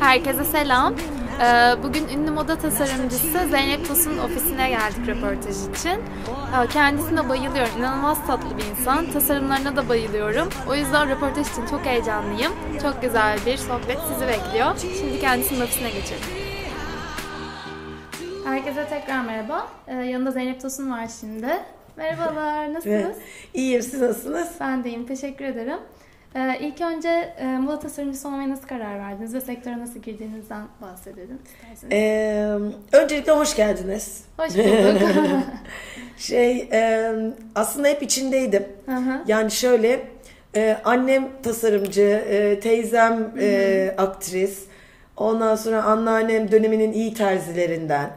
Herkese selam. Ee, Bugün ünlü moda tasarımcısı Zeynep Tosun ofisine geldik röportaj için. Ee, Kendisine bayılıyorum. İnanılmaz tatlı bir insan. Tasarımlarına da bayılıyorum. O yüzden röportaj için çok heyecanlıyım. Çok güzel bir sohbet sizi bekliyor. Şimdi kendisinin ofisine geçelim. Herkese tekrar merhaba. Ee, Yanında Zeynep Tosun var şimdi. Merhabalar, nasılsınız? İyiyim siz nasılsınız? Ben de iyiyim, teşekkür ederim. Ee, ilk önce e, moda tasarımcısı olmaya nasıl karar verdiniz ve sektöre nasıl girdiğinizden bahsedelim isterseniz. Ee, öncelikle hoş geldiniz. Hoş bulduk. Şey e, aslında hep içindeydim. Hı. Yani şöyle e, annem tasarımcı, e, teyzem e, aktris. Ondan sonra anneannem döneminin iyi terzilerinden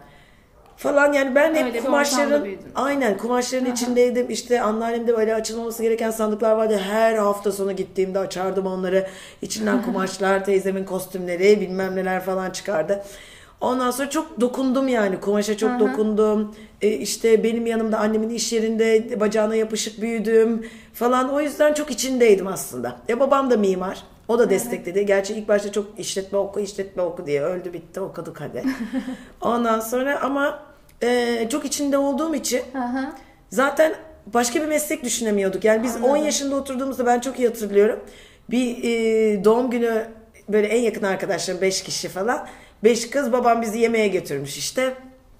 falan. Yani ben bir hep kumaşların aynen kumaşların içindeydim. İşte anneannemde böyle açılmaması gereken sandıklar vardı. Her hafta sonu gittiğimde açardım onları. İçinden kumaşlar teyzemin kostümleri bilmem neler falan çıkardı. Ondan sonra çok dokundum yani. Kumaşa çok dokundum. E, işte benim yanımda annemin iş yerinde bacağına yapışık büyüdüm falan. O yüzden çok içindeydim aslında. Ya babam da mimar. O da destekledi. Gerçi ilk başta çok işletme oku, işletme oku diye öldü bitti okuduk hadi. Ondan sonra ama e, çok içinde olduğum için hı. zaten başka bir meslek düşünemiyorduk. Yani biz 10 yaşında oturduğumuzda ben çok iyi hatırlıyorum. Bir e, doğum günü böyle en yakın arkadaşlarım 5 kişi falan. 5 kız babam bizi yemeğe götürmüş işte.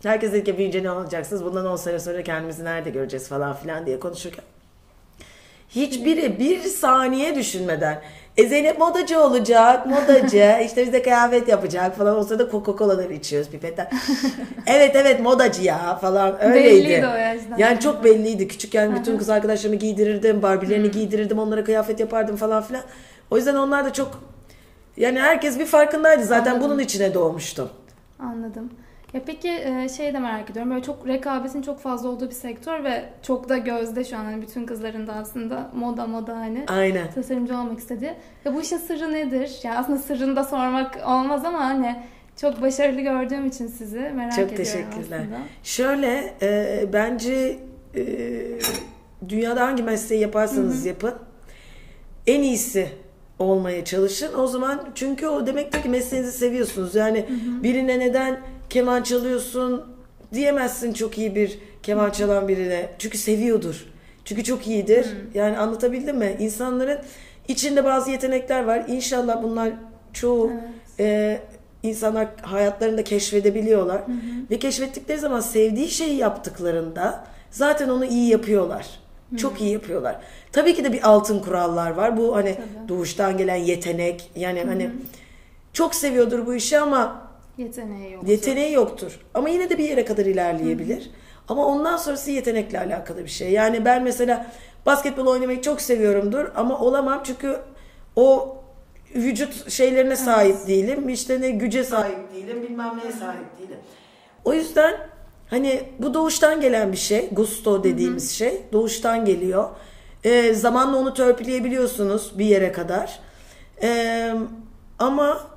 Herkes dedi ki büyüyünce ne olacaksınız? Bundan 10 sene sonra kendimizi nerede göreceğiz falan filan diye konuşurken. Hiçbiri bir saniye düşünmeden e Zeynep modacı olacak, modacı, işte bize kıyafet yapacak falan. O sırada Coca-Cola'ları içiyoruz pipetten. evet evet modacı ya falan öyleydi. Belliydi o yaştan. Yani çok belliydi. Küçükken bütün kız arkadaşlarımı giydirirdim, Barbie'lerini giydirirdim, onlara kıyafet yapardım falan filan. O yüzden onlar da çok yani herkes bir farkındaydı. Zaten bunun içine doğmuştum. Anladım. Ya peki e, şey de merak ediyorum. Böyle çok rekabetin çok fazla olduğu bir sektör ve çok da gözde şu an hani bütün kızların da aslında moda moda hani Aynen. tasarımcı olmak istediği. Ya bu işin sırrı nedir? Yani aslında sırrını da sormak olmaz ama hani çok başarılı gördüğüm için sizi merak Çok ediyorum teşekkürler. aslında. Şöyle e, bence e, dünyada hangi mesleği yaparsanız yapın en iyisi olmaya çalışın. O zaman çünkü o demektir ki mesleğinizi seviyorsunuz. Yani birine neden keman çalıyorsun diyemezsin çok iyi bir keman çalan birine. Çünkü seviyordur. Çünkü çok iyidir. Yani anlatabildim mi? İnsanların içinde bazı yetenekler var. İnşallah bunlar çoğu e, insanlar hayatlarında keşfedebiliyorlar. Ve keşfettikleri zaman sevdiği şeyi yaptıklarında zaten onu iyi yapıyorlar. Çok iyi yapıyorlar. Tabii ki de bir altın kurallar var. Bu hani doğuştan gelen yetenek. Yani hani çok seviyordur bu işi ama Yeteneği yok. yeteneği yoktur. Ama yine de bir yere kadar ilerleyebilir. Ama ondan sonrası yetenekle alakalı bir şey. Yani ben mesela basketbol oynamayı çok seviyorumdur ama olamam çünkü o vücut şeylerine sahip değilim. İşte ne güce sahip değilim, bilmem neye sahip değilim. O yüzden hani bu doğuştan gelen bir şey. Gusto dediğimiz şey doğuştan geliyor. Ee, zamanla onu törpüleyebiliyorsunuz bir yere kadar. Ee, ama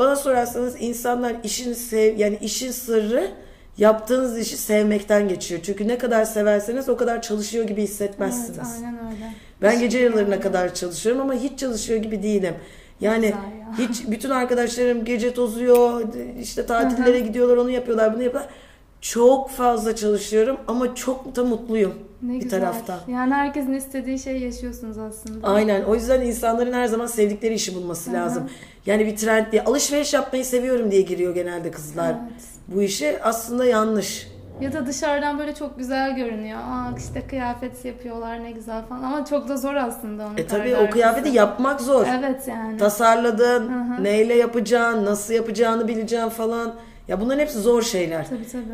bana sorarsanız insanlar işin sev yani işin sırrı yaptığınız işi sevmekten geçiyor. Çünkü ne kadar severseniz o kadar çalışıyor gibi hissetmezsiniz. Evet aynen öyle. Ben gece yarılarına kadar çalışıyorum ama hiç çalışıyor gibi değilim. Yani ya. hiç bütün arkadaşlarım gece tozuyor, işte tatillere gidiyorlar, onu yapıyorlar, bunu yapıyorlar. Çok fazla çalışıyorum ama çok da mutluyum Ne bir güzel. taraftan. Yani herkesin istediği şeyi yaşıyorsunuz aslında. Aynen. O yüzden insanların her zaman sevdikleri işi bulması lazım. Yani bir trend diye alışveriş yapmayı seviyorum diye giriyor genelde kızlar. Evet. Bu işe aslında yanlış. Ya da dışarıdan böyle çok güzel görünüyor. Aa işte kıyafet yapıyorlar ne güzel falan. Ama çok da zor aslında onu E tabii o kıyafeti arkası. yapmak zor. Evet yani. Tasarladın, neyle yapacaksın, nasıl yapacağını bileceksin falan. Ya bunların hepsi zor şeyler. Tabii tabii.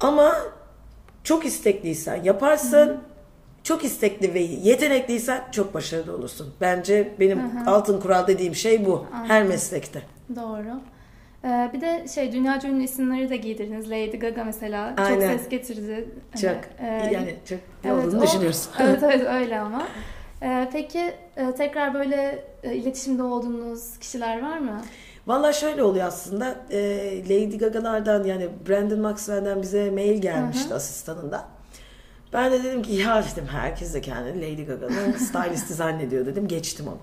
Ama çok istekliysen yaparsın. Çok istekli ve yetenekliysen çok başarılı olursun. Bence benim altın kural dediğim şey bu. Her meslekte. Doğru. Ee, bir de şey dünyaca ünlü isimleri de giydirdiniz. Lady Gaga mesela. Aynen. Çok ses getirdi. Hani, Çok e, yani çok evet, olduğunu o- düşünüyorsun. evet evet öyle ama. Ee, peki e, tekrar böyle e, iletişimde olduğunuz kişiler var mı? Valla şöyle oluyor aslında. e, Lady Gaga'lardan yani Brandon Maxwell'den bize mail gelmişti asistanında. Ben de dedim ki ya dedim herkes de kendini Lady Gaga'nın stylisti zannediyor dedim. Geçtim onu.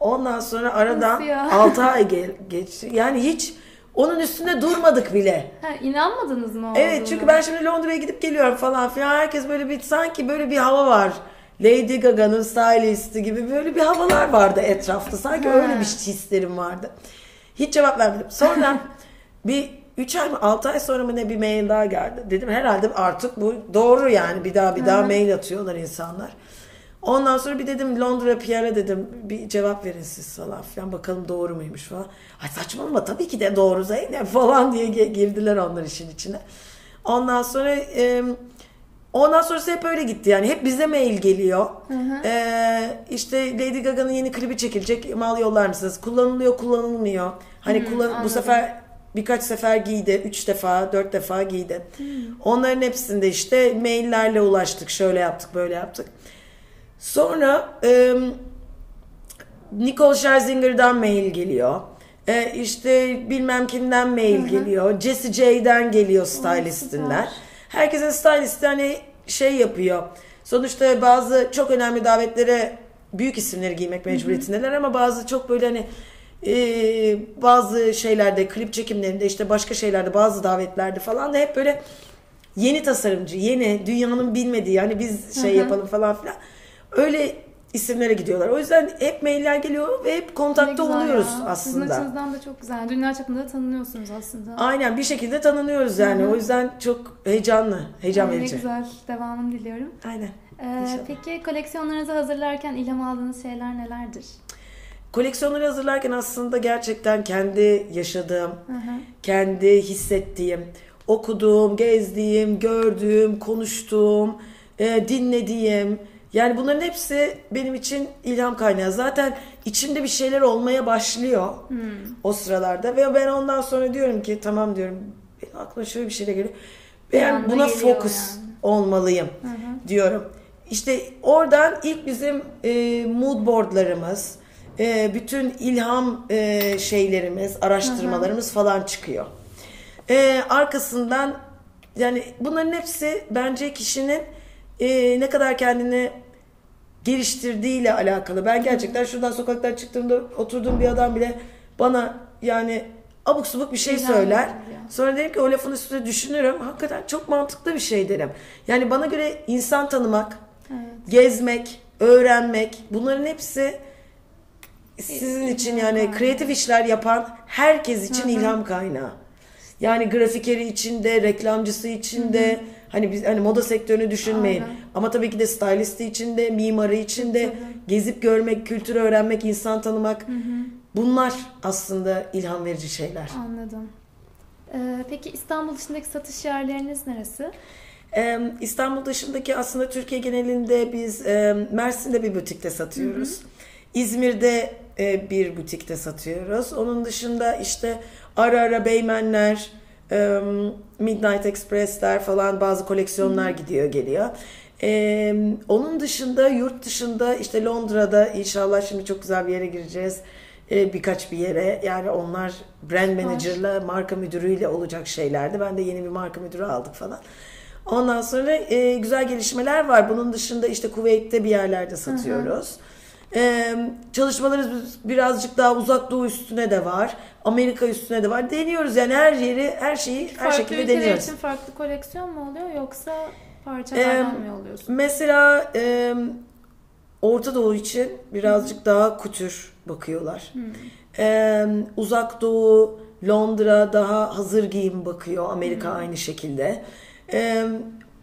Ondan sonra aradan Nasıl ya? 6 ay ge- geçti. Yani hiç onun üstünde durmadık bile. Ha, inanmadınız mı Evet çünkü ben şimdi Londra'ya gidip geliyorum falan filan. Herkes böyle bir sanki böyle bir hava var. Lady Gaga'nın stylisti gibi böyle bir havalar vardı etrafta. Sanki Ha. öyle bir hislerim vardı. Hiç cevap vermedim. Sonra bir 3 ay mı 6 ay sonra mı ne bir mail daha geldi. Dedim herhalde artık bu doğru yani bir daha bir daha mail atıyorlar insanlar. Ondan sonra bir dedim Londra PR'a dedim bir cevap verin siz falan filan bakalım doğru muymuş falan. Ay saçmalama tabii ki de doğru Zeynep falan diye girdiler onlar işin içine. Ondan sonra e, ondan sonrası hep öyle gitti yani hep bize mail geliyor. E, işte Lady Gaga'nın yeni klibi çekilecek mal yollar mısınız? Kullanılıyor kullanılmıyor. Hani kullan bu sefer birkaç sefer giydi. Üç defa, dört defa giydi. Onların hepsinde işte maillerle ulaştık. Şöyle yaptık, böyle yaptık. Sonra e, Nicole Scherzinger'dan mail geliyor. E, işte bilmem kimden mail geliyor. Jessie J'den geliyor stylistinden. Herkesin stylisti hani şey yapıyor. Sonuçta bazı çok önemli davetlere büyük isimleri giymek mecburiyetindeler ama bazı çok böyle hani e, bazı şeylerde klip çekimlerinde işte başka şeylerde bazı davetlerde falan da hep böyle yeni tasarımcı, yeni dünyanın bilmediği yani biz şey yapalım falan filan. Öyle isimlere gidiyorlar. O yüzden hep mailler geliyor ve hep kontakta oluyoruz ya. Sizin aslında. açınızdan da çok güzel. Dünya çapında da tanınıyorsunuz aslında. Aynen bir şekilde tanınıyoruz yani. O yüzden çok heyecanlı, heyecan Ay, ne güzel. Devamını diliyorum. Aynen. Ee, İnşallah. peki koleksiyonlarınızı hazırlarken ilham aldığınız şeyler nelerdir? Koleksiyonları hazırlarken aslında gerçekten kendi yaşadığım, Hı hı. kendi hissettiğim, okuduğum, gezdiğim, gördüğüm, konuştuğum, e, dinlediğim. Yani bunların hepsi benim için ilham kaynağı. Zaten içimde bir şeyler olmaya başlıyor o sıralarda. Ve ben ondan sonra diyorum ki tamam diyorum benim aklıma şöyle bir şeyler geliyor. Ben buna fokus yani. olmalıyım diyorum. İşte oradan ilk bizim e, mood boardlarımız, e, bütün ilham e, şeylerimiz, araştırmalarımız falan çıkıyor. E, arkasından yani bunların hepsi bence kişinin e, ne kadar kendini geliştirdiğiyle alakalı. Ben gerçekten şuradan sokaktan çıktığımda oturduğum bir adam bile bana yani abuk subuk bir şey söyler. Sonra derim ki o lafın üstüne düşünürüm. Hakikaten çok mantıklı bir şey derim. Yani bana göre insan tanımak, Evet. gezmek, öğrenmek bunların hepsi sizin için yani kreatif işler yapan herkes için ilham kaynağı. Yani grafikeri içinde, reklamcısı içinde, hani biz hani moda sektörünü düşünmeyin. Aynen. Ama tabii ki de stylisti içinde, mimarı içinde, Tabii. gezip görmek, kültür öğrenmek, insan tanımak. Bunlar aslında ilham verici şeyler. Anladım. Ee, peki İstanbul dışındaki satış yerleriniz neresi? Ee, İstanbul dışındaki aslında Türkiye genelinde biz e, Mersin'de bir butikte satıyoruz. İzmir'de e, bir butikte satıyoruz. Onun dışında işte ara ara Beymenler, Midnight Express'ler falan bazı koleksiyonlar gidiyor geliyor. E, onun dışında yurt dışında işte Londra'da inşallah şimdi çok güzel bir yere gireceğiz. E, birkaç bir yere yani onlar brand manager'la marka müdürüyle olacak şeylerdi. Ben de yeni bir marka müdürü aldık falan. Ondan sonra e, güzel gelişmeler var. Bunun dışında işte Kuveyt'te bir yerlerde satıyoruz. E, çalışmalarımız birazcık daha uzak doğu üstüne de var. Amerika üstüne de var. Deniyoruz yani her yeri, her şeyi her farklı şekilde deniyoruz. için farklı koleksiyon mu oluyor yoksa parçalardan mı yolluyorsun? Mesela e, Orta Doğu için birazcık daha kutür bakıyorlar. E, uzak Doğu, Londra daha hazır giyim bakıyor. Amerika aynı şekilde. E,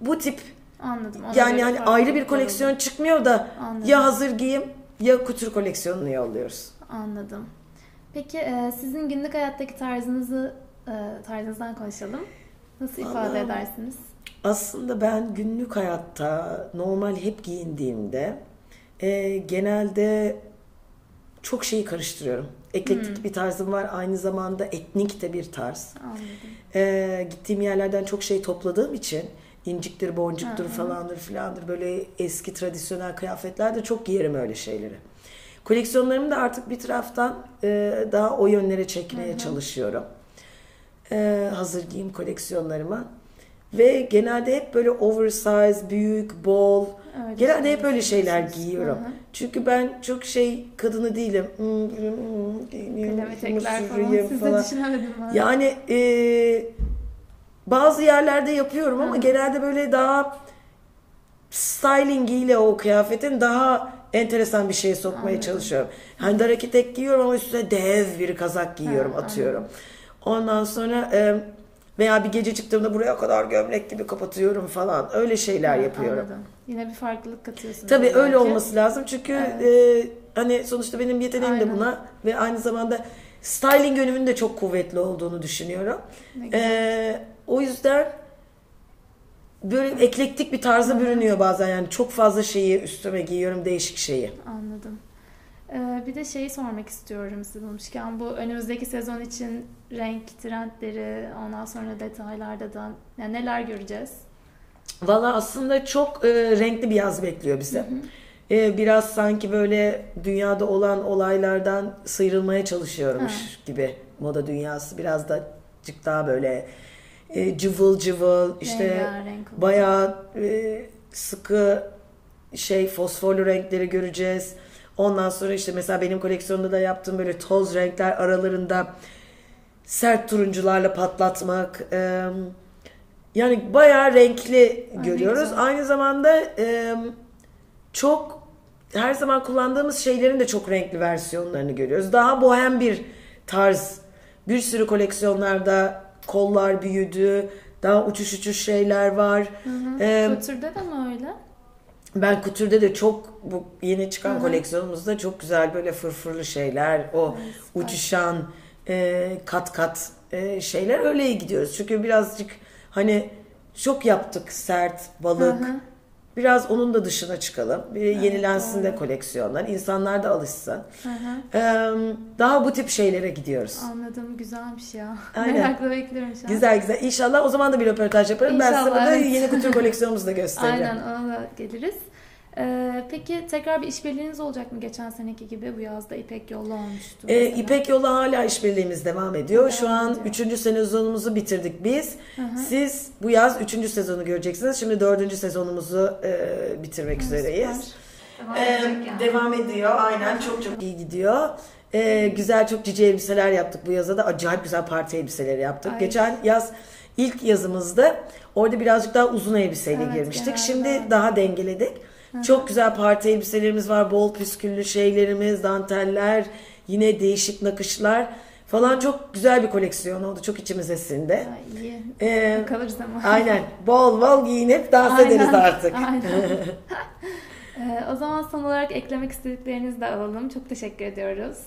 bu tip Anladım. Ona yani hani farklı ayrı bir koleksiyon oluyor. çıkmıyor da Anladım. ya hazır giyim ya kutür koleksiyonunu yolluyoruz. Anladım. Peki e, sizin günlük hayattaki tarzınızı e, tarzınızdan konuşalım. Nasıl ifade Vallahi- edersiniz? Aslında ben günlük hayatta normal hep giyindiğimde e, genelde çok şeyi karıştırıyorum. Eklektik bir tarzım var. Aynı zamanda etnik de bir tarz. Anladım. E, gittiğim yerlerden çok şey topladığım için inciktir, boncuktur falandır filandır böyle eski tradisyonel kıyafetler de çok giyerim öyle şeyleri. Koleksiyonlarımı da artık bir taraftan e, daha o yönlere çekmeye çalışıyorum. E, hazır giyim koleksiyonlarıma. Ve genelde hep böyle oversize, büyük, bol. Öyle genelde hep öyle şeyler giyiyorum. Hı hı. Çünkü ben çok şey kadını değilim. Hmm, hmm, bunu falan. Yani e, bazı yerlerde yapıyorum ama Hı genelde böyle daha stylingiyle o kıyafetin daha enteresan bir şey sokmaya Anladım. çalışıyorum. Hani dar etek giyiyorum ama üstüne dev bir kazak giyiyorum, Ha, atıyorum. Ondan sonra e, veya bir gece çıktığımda buraya kadar gömlek gibi kapatıyorum falan. Öyle şeyler Ha, yapıyorum. Anladım. Yine bir farklılık katıyorsunuz. Tabii belki. öyle olması lazım çünkü Evet. e, hani sonuçta benim yeteneğim de Aynen. buna ve aynı zamanda styling yönümün de çok kuvvetli olduğunu düşünüyorum. Ne güzel. E, o yüzden böyle eklektik bir tarza bürünüyor bazen yani çok fazla şeyi üstüme giyiyorum değişik şeyi. Anladım. Ee, bir de şeyi sormak istiyorum size bulmuşken. Bu önümüzdeki sezon için renk trendleri, ondan sonra detaylarda da yani neler göreceğiz? Valla aslında çok e, renkli bir yaz bekliyor bizi. E, biraz sanki böyle dünyada olan olaylardan sıyrılmaya çalışıyormuş Ha. gibi moda dünyası. Biraz da cık daha böyle e, cıvıl cıvıl işte bayağı e, sıkı şey fosforlu renkleri göreceğiz. Ondan sonra işte mesela benim koleksiyonumda da yaptığım böyle toz renkler aralarında sert turuncularla patlatmak. e, yani bayağı renkli görüyoruz. güzel. Aynı zamanda e, çok her zaman kullandığımız şeylerin de çok renkli versiyonlarını görüyoruz. Daha bohem bir tarz. Bir sürü koleksiyonlarda kollar büyüdü. Daha uçuş uçuş şeyler var. E, Kültürde de mi öyle? ben Couture'de de çok bu yeni çıkan Hı hı. koleksiyonumuzda çok güzel böyle fırfırlı şeyler, o süper. uçuşan e, kat kat e, şeyler öyle gidiyoruz. Çünkü birazcık hani çok yaptık sert balık. Hı hı. Biraz onun da dışına çıkalım. Bir yenilensin de doğru. koleksiyonlar. insanlar da alışsın. Hı hı. E, daha bu tip şeylere gidiyoruz. Anladım. Güzelmiş ya. Aynen. Merakla bekliyorum şu an. Güzel güzel. İnşallah o zaman da bir röportaj yaparım. ben size İnşallah, burada evet. yeni Couture koleksiyonumuzu da göstereceğim. Aynen ona da geliriz. Ee, peki tekrar bir işbirliğiniz olacak mı geçen seneki gibi? Bu yazda İpek Yollu olmuştu. Ee, mesela. İpek Yolu hala işbirliğimiz devam ediyor. Şu Devam an ediyor. 3. sezonumuzu bitirdik biz. Hı hı. Siz bu yaz 3. sezonu göreceksiniz. Şimdi 4. sezonumuzu e, bitirmek üzereyiz. Süper. Devam Ee, yani. devam ediyor. Aynen çok çok iyi gidiyor. Ee, güzel çok cici elbiseler yaptık bu yaza da. Acayip güzel parti elbiseleri yaptık. Ay. Geçen yaz ilk yazımızda orada birazcık daha uzun elbiseyle Evet, girmiştik. genelde. Şimdi daha dengeledik. Çok güzel parti elbiselerimiz var. Bol püsküllü şeylerimiz, danteller, yine değişik nakışlar falan çok güzel bir koleksiyon oldu. Çok içimize sindi. Ay, iyi. Ee, Kalırız ama. aynen. Bol bol giyinip dans Aynen, ederiz artık. Aynen. Ee, o zaman son olarak eklemek istediklerinizi de alalım. Çok teşekkür ediyoruz.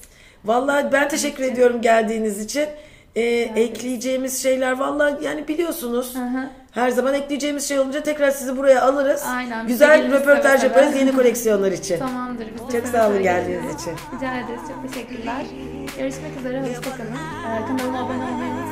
Vallahi ben teşekkür ediyorum geldiğiniz için. Ee, ekleyeceğimiz şeyler vallahi yani biliyorsunuz. Hı hı. Her zaman ekleyeceğimiz şey olunca tekrar sizi buraya alırız. Aynen, Güzel röportaj seve seve. yaparız yeni koleksiyonlar için. Tamamdır. Biz Çok sağ olun geldiğiniz için. Rica ederiz. Çok teşekkürler. Görüşmek üzere. Hoşçakalın. Ee, kanalıma abone olmayı.